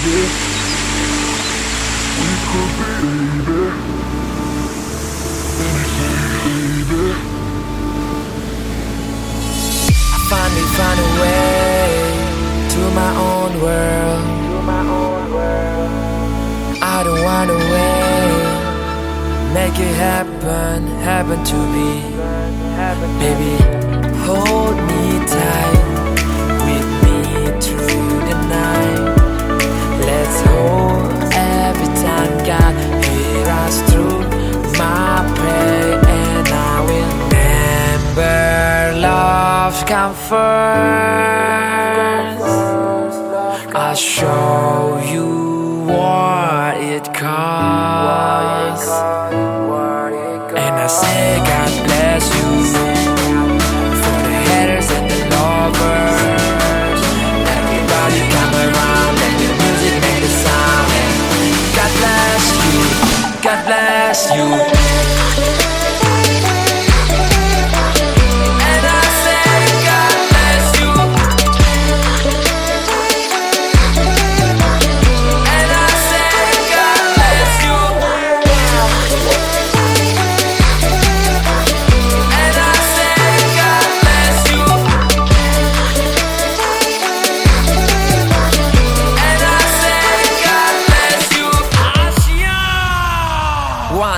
I finally found a way to my own world. I don't wanna wait. Make it happen, happen to be. Baby, hold me tight. Come first. I'll show you what it costs. And I say, God bless you for the haters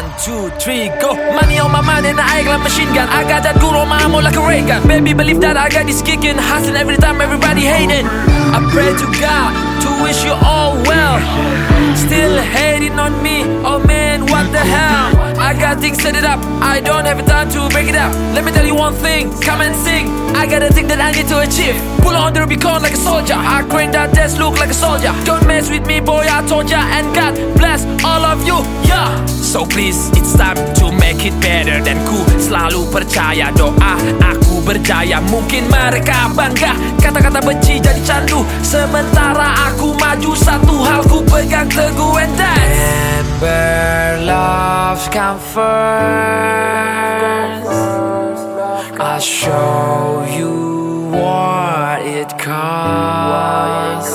One, two, three, go. Money on my mind and I like machine gun. I got that good on my ammo like a ray gun. Baby, believe that I got this kicking, hustling every time everybody hating. I pray to God to wish you all well. Still hating on me, oh man, what the hell? Things set it up, I don't have time to break it up. Let me tell you one thing, come and sing. I got a thing that I need to achieve. Pull on the Rubicon like a soldier. I grind that desk look like a soldier. Don't mess with me, boy, I told ya. And God bless all of you, yeah. So please, it's time to make it better Dan ku selalu percaya doa Aku berjaya Mungkin mereka bangga Kata-kata benci jadi candu Sementara aku maju Satu hal ku pegang teguh and that's Remember love come first I'll show you what it costs.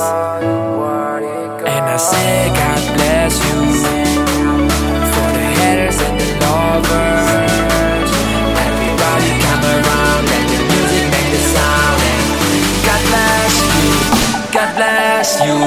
And I say God bless you For the haters and the lovers. Everybody come around Let the music make the sound. And God bless you God bless you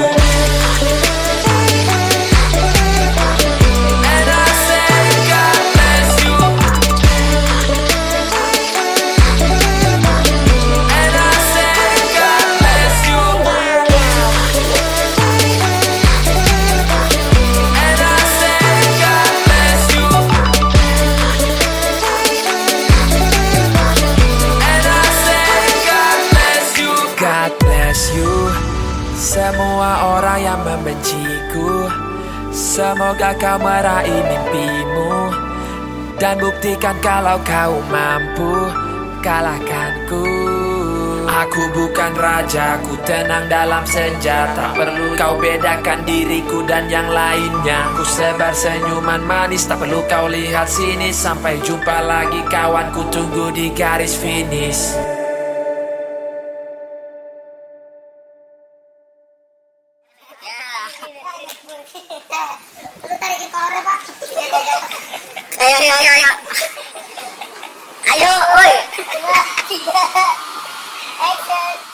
Semua orang yang membenciku Semoga kau meraih mimpimu. Dan buktikan kalau kau mampu Kalahkanku. Aku bukan raja, ku tenang dalam senja Tak perlu kau bedakan diriku dan yang lainnya. Ku sebar senyuman manis, tak perlu kau lihat sini. Sampai jumpa lagi kawan, ku tunggu di garis finish Ayo, ayo, ayo, ayo. Ayo, oi Dua, tiga. Action.